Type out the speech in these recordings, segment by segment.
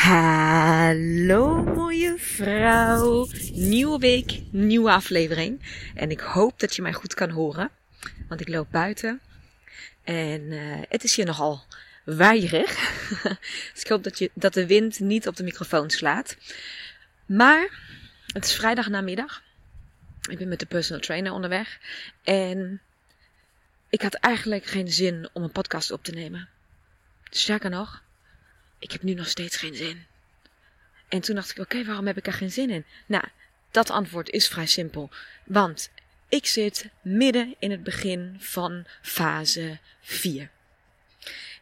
Hallo mooie vrouw. Nieuwe week, nieuwe aflevering. En ik hoop dat je mij goed kan horen. Want ik loop buiten. En uh, het is hier nogal waaierig. dus ik hoop dat, je, dat de wind niet op de microfoon slaat. Maar het is vrijdag namiddag. Ik ben met de personal trainer onderweg. En ik had eigenlijk geen zin om een podcast op te nemen. Sterker nog, ik heb nu nog steeds geen zin. En toen dacht ik, oké, waarom heb ik er geen zin in? Nou, dat antwoord is vrij simpel. Want ik zit midden in het begin van fase 4.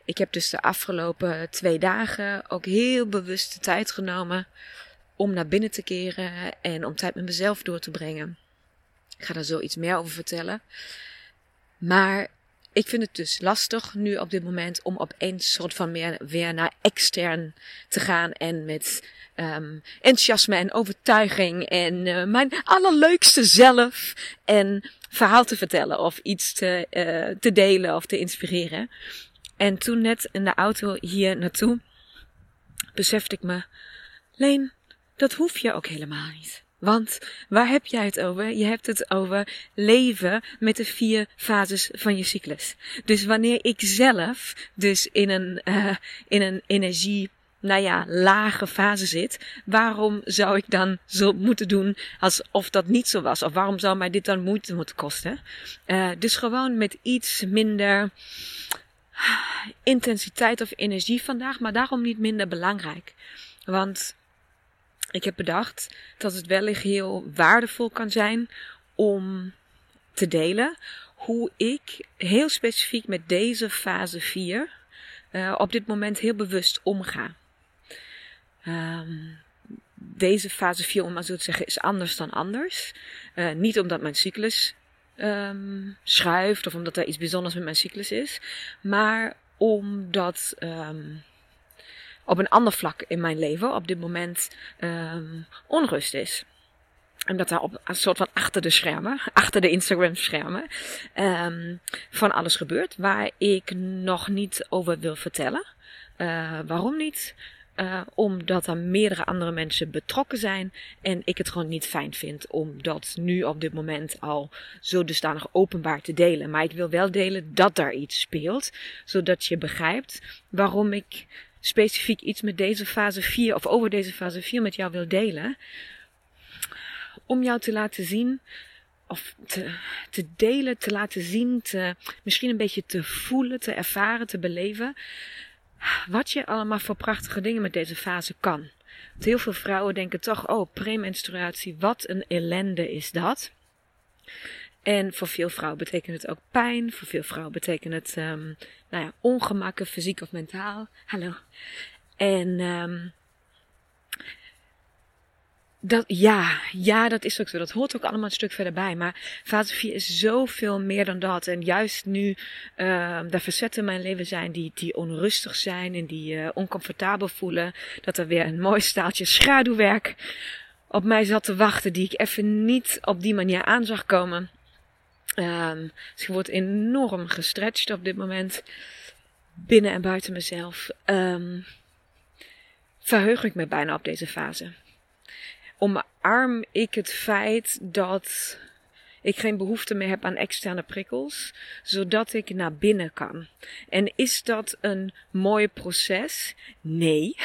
Ik heb dus de afgelopen twee dagen ook heel bewust de tijd genomen om naar binnen te keren en om tijd met mezelf door te brengen. Ik ga daar zo iets meer over vertellen. Maar ik vind het dus lastig nu op dit moment om opeens soort van meer weer naar extern te gaan en met um, enthousiasme en overtuiging en uh, mijn allerleukste zelf en verhaal te vertellen of iets te, uh, te delen of te inspireren. En toen net in de auto hier naartoe besefte ik me, Leen, dat hoef je ook helemaal niet. Want waar heb jij het over? Je hebt het over leven met de vier fases van je cyclus. Dus wanneer ik zelf dus in een, uh, in een energie, nou ja, lage fase zit, waarom zou ik dan zo moeten doen alsof dat niet zo was? Of waarom zou mij dit dan moeite moeten kosten? Uh, dus gewoon met iets minder intensiteit of energie vandaag, maar daarom niet minder belangrijk. Want ik heb bedacht dat het wellicht heel waardevol kan zijn om te delen hoe ik heel specifiek met deze fase 4 uh, op dit moment heel bewust omga. Um, deze fase 4, om maar zo te zeggen, is anders dan anders. Uh, niet omdat mijn cyclus um, schuift of omdat er iets bijzonders met mijn cyclus is, maar omdat um, op een ander vlak in mijn leven op dit moment um, onrust is. En dat daar op een soort van achter de schermen, achter de Instagram schermen, um, van alles gebeurt waar ik nog niet over wil vertellen. Uh, waarom niet? Uh, omdat er meerdere andere mensen betrokken zijn en ik het gewoon niet fijn vind om dat nu op dit moment al zo dusdanig openbaar te delen. Maar ik wil wel delen dat daar iets speelt, zodat je begrijpt waarom ik specifiek iets met deze fase 4 of over deze fase 4 met jou wil delen. Om jou te laten zien of te, te delen, te laten zien, te, misschien een beetje te voelen, te ervaren, te beleven. Wat je allemaal voor prachtige dingen met deze fase kan. Want heel veel vrouwen denken toch, oh, premenstruatie, wat een ellende is dat. En voor veel vrouwen betekent het ook pijn. Voor veel vrouwen betekent het um, nou ja, ongemakken, fysiek of mentaal. Hallo. En um, dat, ja, ja, dat is ook zo. Dat hoort ook allemaal een stuk verder bij. Maar fase 4 is zoveel meer dan dat. En juist nu uh, er verzetten in mijn leven zijn die, die onrustig zijn en die uh, oncomfortabel voelen. Dat er weer een mooi staaltje schaduwwerk op mij zat te wachten. Die ik even niet op die manier aan zag komen. Um, dus ik word enorm gestretched op dit moment. Binnen en buiten mezelf. Um, verheug ik me bijna op deze fase. Omarm ik het feit dat ik geen behoefte meer heb aan externe prikkels, zodat ik naar binnen kan. En is dat een mooi proces? Nee.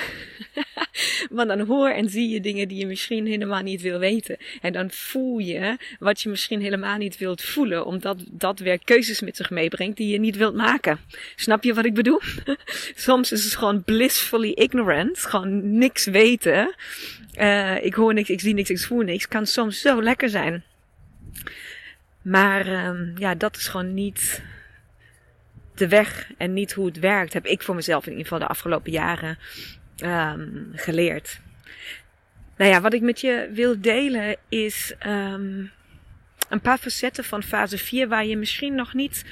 Want dan hoor en zie je dingen die je misschien helemaal niet wil weten. En dan voel je wat je misschien helemaal niet wilt voelen, omdat dat weer keuzes met zich meebrengt die je niet wilt maken. Snap je wat ik bedoel? Soms is het gewoon blissfully ignorant, gewoon niks weten. Uh, ik hoor niks, ik zie niks, ik voel niks. Kan soms zo lekker zijn. Maar um, ja, dat is gewoon niet de weg en niet hoe het werkt. Heb ik voor mezelf in ieder geval de afgelopen jaren um, geleerd. Nou ja, wat ik met je wil delen is um, een paar facetten van fase 4 waar je misschien nog niet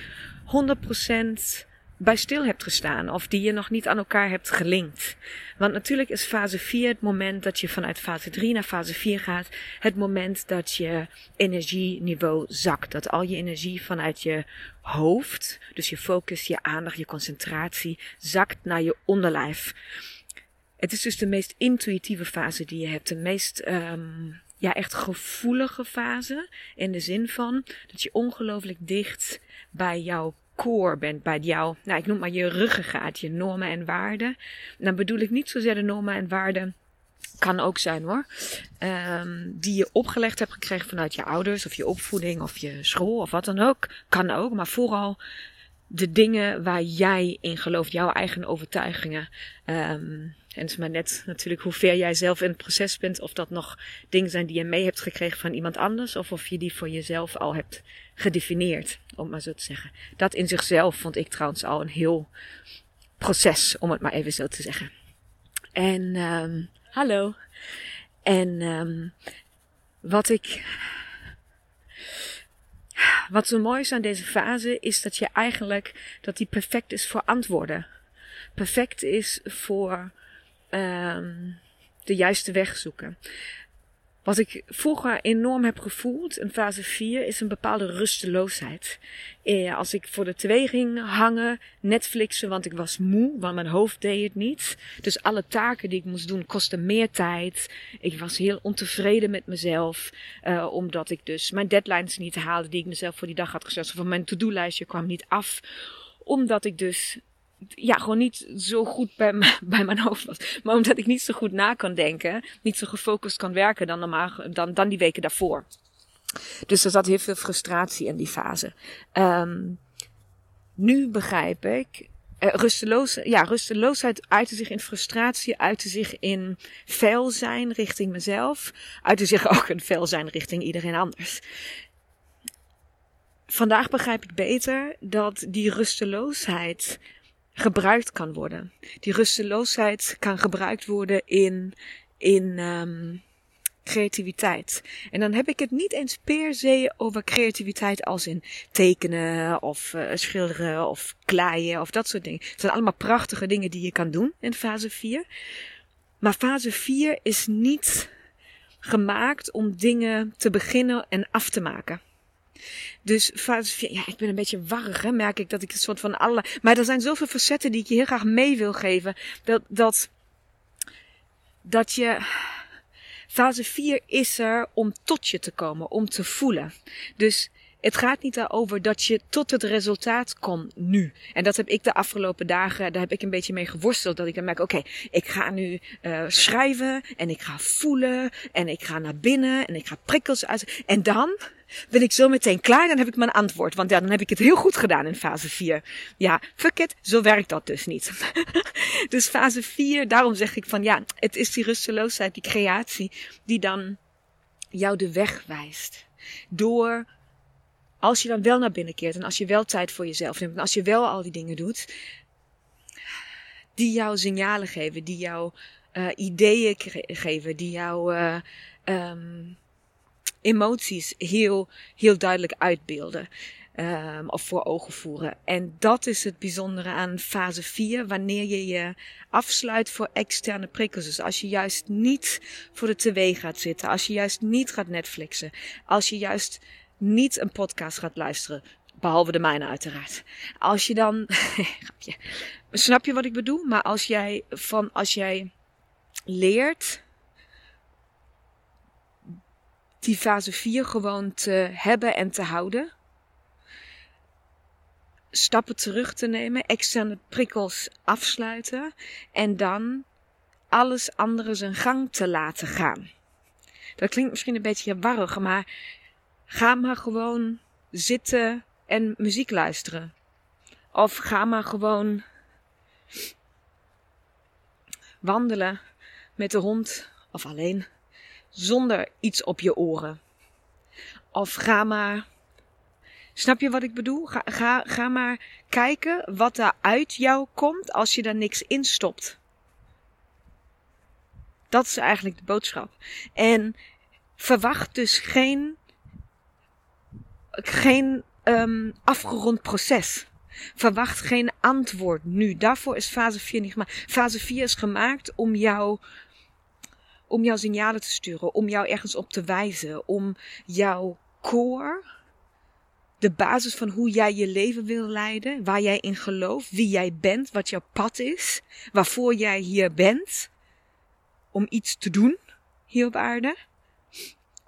100% bij stil hebt gestaan of die je nog niet aan elkaar hebt gelinkt. Want natuurlijk is fase 4 het moment dat je vanuit fase 3 naar fase 4 gaat. Het moment dat je energieniveau zakt. Dat al je energie vanuit je hoofd, dus je focus, je aandacht, je concentratie, zakt naar je onderlijf. Het is dus de meest intuïtieve fase die je hebt. De meest um, ja, echt gevoelige fase. In de zin van dat je ongelooflijk dicht bij jouw core bent, bij jou, nou ik noem maar je ruggengraat, je normen en waarden. Dan bedoel ik niet zozeer de normen en waarden kan ook zijn hoor. Um, die je opgelegd hebt gekregen vanuit je ouders of je opvoeding of je school of wat dan ook. Kan ook, maar vooral de dingen waar jij in gelooft, jouw eigen overtuigingen. Um, en het is maar net natuurlijk hoe ver jij zelf in het proces bent. Of dat nog dingen zijn die je mee hebt gekregen van iemand anders. Of of je die voor jezelf al hebt gedefinieerd, om maar zo te zeggen. Dat in zichzelf vond ik trouwens al een heel proces, om het maar even zo te zeggen. En um, hallo. En um, wat ik. Wat zo mooi is aan deze fase is dat je eigenlijk dat die perfect is voor antwoorden. Perfect is voor um, de juiste weg zoeken. Wat ik vroeger enorm heb gevoeld in fase 4 is een bepaalde rusteloosheid. Eh, als ik voor de twee ging hangen, Netflixen, want ik was moe, want mijn hoofd deed het niet. Dus alle taken die ik moest doen kostten meer tijd. Ik was heel ontevreden met mezelf, uh, omdat ik dus mijn deadlines niet haalde die ik mezelf voor die dag had gezet. Of mijn to-do-lijstje kwam niet af, omdat ik dus ja, gewoon niet zo goed bij, bij mijn hoofd was. Maar omdat ik niet zo goed na kan denken, niet zo gefocust kan werken dan, dan, dan die weken daarvoor. Dus er zat heel veel frustratie in die fase. Um, nu begrijp ik. Uh, rusteloos, ja, rusteloosheid uitte zich in frustratie, uitte zich in vuil zijn richting mezelf, uitte zich ook in vuil zijn richting iedereen anders. Vandaag begrijp ik beter dat die rusteloosheid gebruikt kan worden. Die rusteloosheid kan gebruikt worden in, in um, creativiteit. En dan heb ik het niet eens per se over creativiteit als in tekenen of uh, schilderen of klaaien of dat soort dingen. Het zijn allemaal prachtige dingen die je kan doen in fase 4. Maar fase 4 is niet gemaakt om dingen te beginnen en af te maken. Dus fase 4, ja, ik ben een beetje warrig, merk ik dat ik een soort van alle. Maar er zijn zoveel facetten die ik je heel graag mee wil geven. Dat, dat, dat je. Fase 4 is er om tot je te komen, om te voelen. Dus het gaat niet daarover dat je tot het resultaat komt nu. En dat heb ik de afgelopen dagen, daar heb ik een beetje mee geworsteld. Dat ik dan merk, oké, ik ga nu uh, schrijven en ik ga voelen en ik ga naar binnen en ik ga prikkels uit. En dan ben ik zo meteen klaar, dan heb ik mijn antwoord. Want ja, dan heb ik het heel goed gedaan in fase 4. Ja, fuck it, zo werkt dat dus niet. dus fase 4, daarom zeg ik van ja, het is die rusteloosheid, die creatie, die dan jou de weg wijst. Door als je dan wel naar binnen keert en als je wel tijd voor jezelf neemt en als je wel al die dingen doet, die jou signalen geven, die jou uh, ideeën geven, die jou uh, emoties heel, heel duidelijk uitbeelden. Um, of voor ogen voeren. En dat is het bijzondere aan fase 4, wanneer je je afsluit voor externe prikkels. Dus als je juist niet voor de tv gaat zitten, als je juist niet gaat Netflixen, als je juist niet een podcast gaat luisteren. Behalve de mijne uiteraard. Als je dan, snap je wat ik bedoel? Maar als jij van, als jij leert die fase 4 gewoon te hebben en te houden. Stappen terug te nemen, externe prikkels afsluiten en dan alles andere zijn gang te laten gaan. Dat klinkt misschien een beetje warrig, maar ga maar gewoon zitten en muziek luisteren. Of ga maar gewoon wandelen met de hond of alleen zonder iets op je oren. Of ga maar. Snap je wat ik bedoel? Ga, ga, ga maar kijken wat er uit jou komt als je daar niks in stopt. Dat is eigenlijk de boodschap. En verwacht dus geen, geen um, afgerond proces. Verwacht geen antwoord nu. Daarvoor is fase 4 niet gemaakt. Fase 4 is gemaakt om jou, om jouw signalen te sturen, om jou ergens op te wijzen, om jouw core, de basis van hoe jij je leven wil leiden, waar jij in gelooft, wie jij bent, wat jouw pad is, waarvoor jij hier bent, om iets te doen hier op aarde,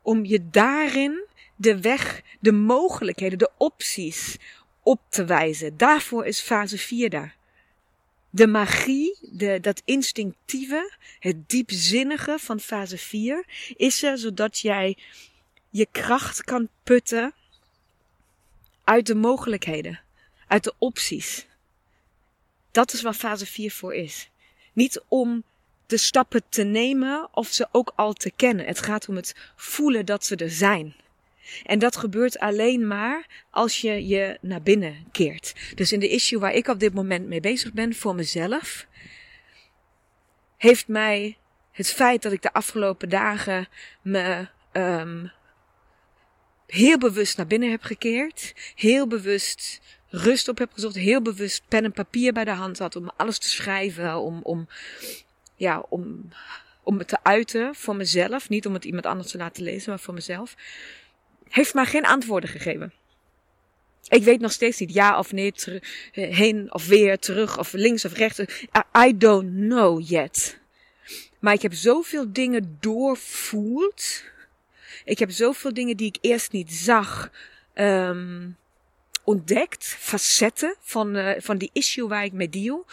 om je daarin de weg, de mogelijkheden, de opties op te wijzen. Daarvoor is fase 4 daar. De magie, de, dat instinctieve, het diepzinnige van fase 4 is er zodat jij je kracht kan putten uit de mogelijkheden, uit de opties. Dat is waar fase 4 voor is. Niet om de stappen te nemen of ze ook al te kennen. Het gaat om het voelen dat ze er zijn. En dat gebeurt alleen maar als je je naar binnen keert. Dus in de issue waar ik op dit moment mee bezig ben voor mezelf, heeft mij het feit dat ik de afgelopen dagen me um, heel bewust naar binnen heb gekeerd, heel bewust rust op heb gezocht, heel bewust pen en papier bij de hand had om alles te schrijven, om, om, ja, om, om het te uiten voor mezelf. Niet om het iemand anders te laten lezen, maar voor mezelf heeft maar geen antwoorden gegeven. Ik weet nog steeds niet ja of nee, heen of weer, terug of links of rechts. I don't know yet. Maar ik heb zoveel dingen doorvoeld. Ik heb zoveel dingen die ik eerst niet zag, um, ontdekt. Facetten van, uh, van die issue waar ik mee deal.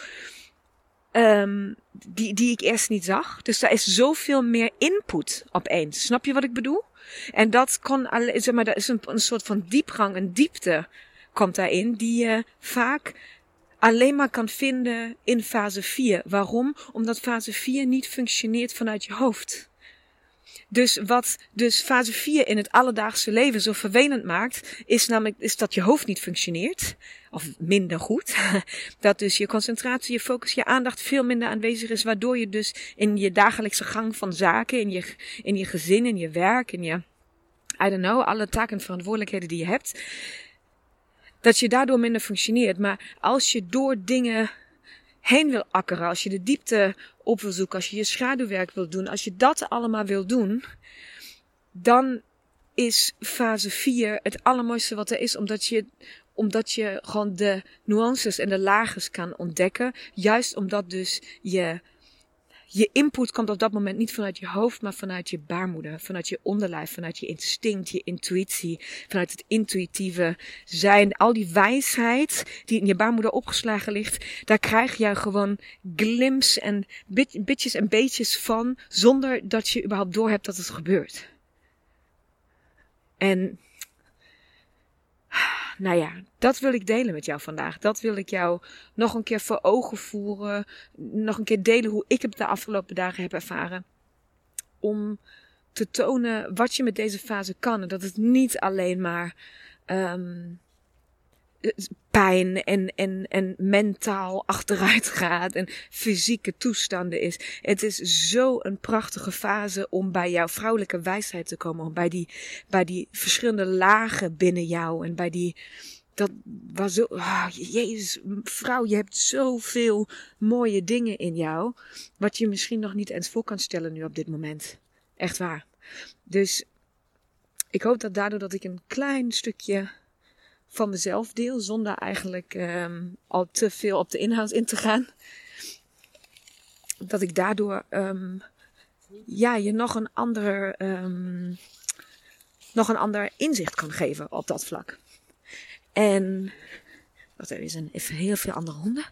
Um, die, die ik eerst niet zag. Dus daar is zoveel meer input opeens. Snap je wat ik bedoel? En dat kan, zeg maar, dat is een, een soort van diepgang, een diepte komt daarin, die je vaak alleen maar kan vinden in fase 4. Waarom? Omdat fase 4 niet functioneert vanuit je hoofd. Dus wat dus fase 4 in het alledaagse leven zo vervelend maakt, is namelijk is dat je hoofd niet functioneert. Of minder goed. Dat dus je concentratie, je focus, je aandacht veel minder aanwezig is. Waardoor je dus in je dagelijkse gang van zaken, in je, in je gezin, in je werk, in je, I don't know, alle taken en verantwoordelijkheden die je hebt. Dat je daardoor minder functioneert. Maar als je door dingen heen wil akkeren, als je de diepte op wil zoeken, als je je schaduwwerk wil doen, als je dat allemaal wil doen, dan is fase 4 het allermooiste wat er is, omdat je, omdat je gewoon de nuances en de lages kan ontdekken. Juist omdat dus je je input komt op dat moment niet vanuit je hoofd, maar vanuit je baarmoeder, vanuit je onderlijf, vanuit je instinct, je intuïtie, vanuit het intuïtieve zijn. Al die wijsheid die in je baarmoeder opgeslagen ligt, daar krijg je gewoon glimps en bit, bitjes en beetjes van, zonder dat je überhaupt doorhebt dat het gebeurt. En nou ja, dat wil ik delen met jou vandaag. Dat wil ik jou nog een keer voor ogen voeren. Nog een keer delen hoe ik het de afgelopen dagen heb ervaren. Om te tonen wat je met deze fase kan. En dat het niet alleen maar um, pijn en, en, en mentaal achteruit gaat en fysieke toestanden is. Het is zo een prachtige fase om bij jouw vrouwelijke wijsheid te komen. Bij die, bij die verschillende lagen binnen jou en bij die, dat was zo, oh, jezus, vrouw, je hebt zoveel mooie dingen in jou, wat je misschien nog niet eens voor kan stellen nu op dit moment. Echt waar. Dus ik hoop dat daardoor dat ik een klein stukje van mezelf deel, zonder eigenlijk um, al te veel op de inhoud in te gaan. Dat ik daardoor um, ja, je nog een ander, um, nog een ander inzicht kan geven op dat vlak. En. Wat er is een, even heel veel andere honden.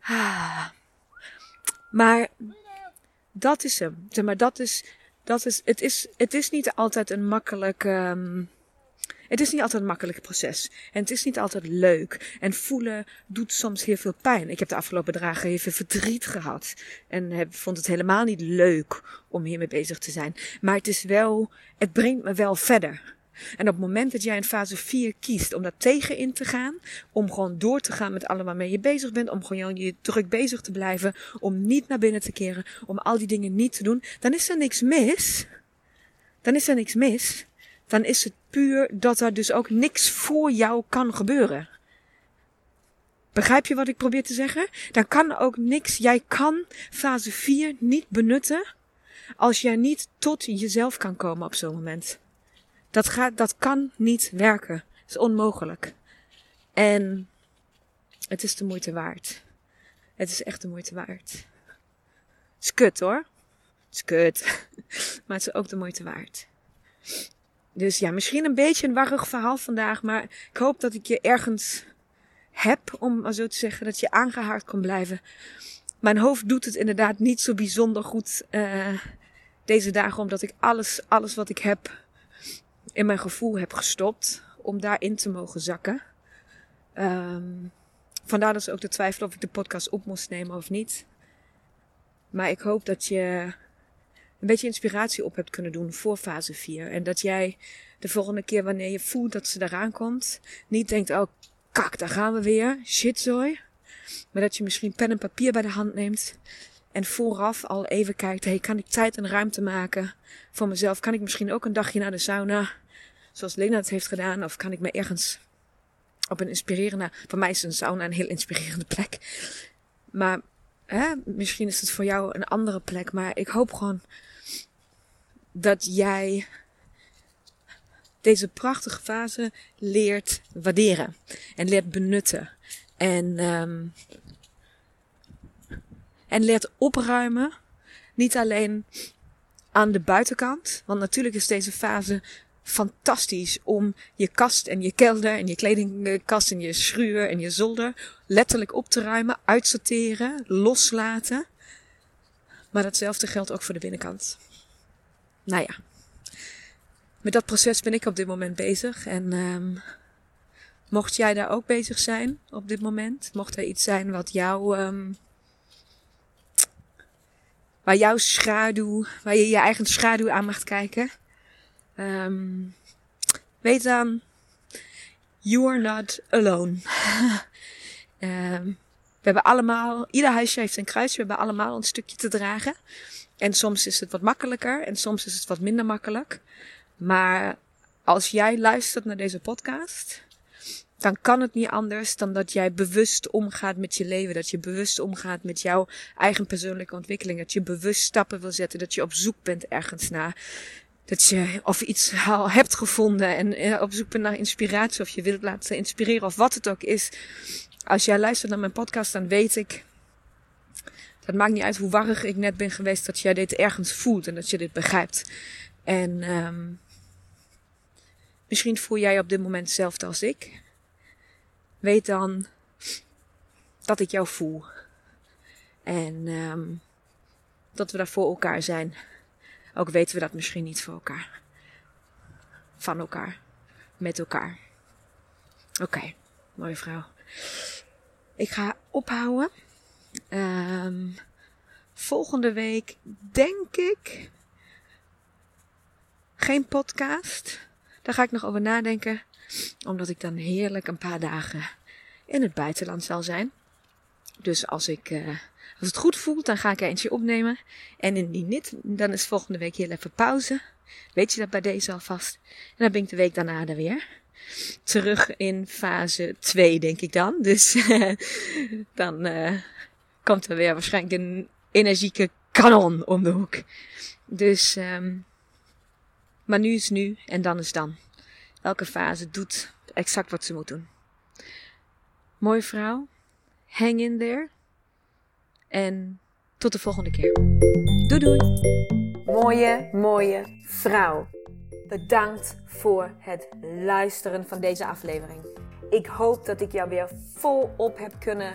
Ah. Maar dat is hem. Maar dat is, dat is, het, is, het is niet altijd een makkelijk. Het is niet altijd een makkelijk proces. En het is niet altijd leuk. En voelen doet soms heel veel pijn. Ik heb de afgelopen dagen heel verdriet gehad. En heb, vond het helemaal niet leuk om hiermee bezig te zijn. Maar het is wel, het brengt me wel verder. En op het moment dat jij in fase 4 kiest om daar tegenin te gaan, om gewoon door te gaan met allemaal waarmee je bezig bent, om gewoon je druk bezig te blijven, om niet naar binnen te keren, om al die dingen niet te doen, dan is er niks mis. Dan is er niks mis. Dan is het puur dat er dus ook niks voor jou kan gebeuren. Begrijp je wat ik probeer te zeggen? Dan kan ook niks. Jij kan fase 4 niet benutten als jij niet tot jezelf kan komen op zo'n moment. Dat, gaat, dat kan niet werken. Het is onmogelijk. En het is de moeite waard. Het is echt de moeite waard. Het is kut hoor. Het is kut. Maar het is ook de moeite waard. Dus ja, misschien een beetje een warrig verhaal vandaag. Maar ik hoop dat ik je ergens heb, om maar zo te zeggen, dat je aangehaakt kan blijven. Mijn hoofd doet het inderdaad niet zo bijzonder goed uh, deze dagen, omdat ik alles, alles wat ik heb in mijn gevoel heb gestopt om daarin te mogen zakken. Um, vandaar dat ze ook de twijfel of ik de podcast op moest nemen of niet. Maar ik hoop dat je een beetje inspiratie op hebt kunnen doen voor fase 4. En dat jij de volgende keer wanneer je voelt dat ze eraan komt, niet denkt, oh kak, daar gaan we weer, shitzooi. Maar dat je misschien pen en papier bij de hand neemt en vooraf al even kijkt, hey, kan ik tijd en ruimte maken voor mezelf? Kan ik misschien ook een dagje naar de sauna, zoals Lena het heeft gedaan? Of kan ik me ergens op een inspirerende, voor mij is een sauna een heel inspirerende plek. Maar hè, misschien is het voor jou een andere plek, maar ik hoop gewoon dat jij deze prachtige fase leert waarderen en leert benutten. En um, en leert opruimen. Niet alleen aan de buitenkant. Want natuurlijk is deze fase fantastisch om je kast en je kelder en je kledingkast en je schuur en je zolder letterlijk op te ruimen, uitsorteren, loslaten. Maar datzelfde geldt ook voor de binnenkant. Nou ja, met dat proces ben ik op dit moment bezig. En um, mocht jij daar ook bezig zijn op dit moment, mocht er iets zijn wat jou um, waar jouw schaduw, waar je je eigen schaduw aan mag kijken. Um, weet dan, you are not alone. we hebben allemaal, ieder huisje heeft een kruis, we hebben allemaal een stukje te dragen. En soms is het wat makkelijker en soms is het wat minder makkelijk. Maar als jij luistert naar deze podcast, dan kan het niet anders dan dat jij bewust omgaat met je leven. Dat je bewust omgaat met jouw eigen persoonlijke ontwikkeling. Dat je bewust stappen wil zetten. Dat je op zoek bent ergens naar. Dat je of iets al hebt gevonden en eh, op zoek bent naar inspiratie. Of je wilt laten inspireren of wat het ook is. Als jij luistert naar mijn podcast, dan weet ik. Dat maakt niet uit hoe warrig ik net ben geweest. Dat jij dit ergens voelt en dat je dit begrijpt. En um, misschien voel jij op dit moment hetzelfde als ik weet dan dat ik jou voel. En um, dat we daar voor elkaar zijn. Ook weten we dat misschien niet voor elkaar. Van elkaar. Met elkaar. Oké, okay, mooie vrouw. Ik ga ophouden. Um, volgende week denk ik geen podcast. Daar ga ik nog over nadenken omdat ik dan heerlijk een paar dagen in het buitenland zal zijn. Dus als, ik, uh, als het goed voelt, dan ga ik er eentje opnemen. En indien niet, dan is volgende week heel even pauze. Weet je dat bij deze alvast? En dan ben ik de week daarna er weer. Terug in fase 2, denk ik dan. Dus dan uh, komt er weer waarschijnlijk een energieke kanon om de hoek. Dus, um, maar nu is nu en dan is dan. Elke fase doet exact wat ze moet doen. Mooie vrouw. Hang in there. En tot de volgende keer. Doei doei. Mooie, mooie vrouw. Bedankt voor het luisteren van deze aflevering. Ik hoop dat ik jou weer volop heb kunnen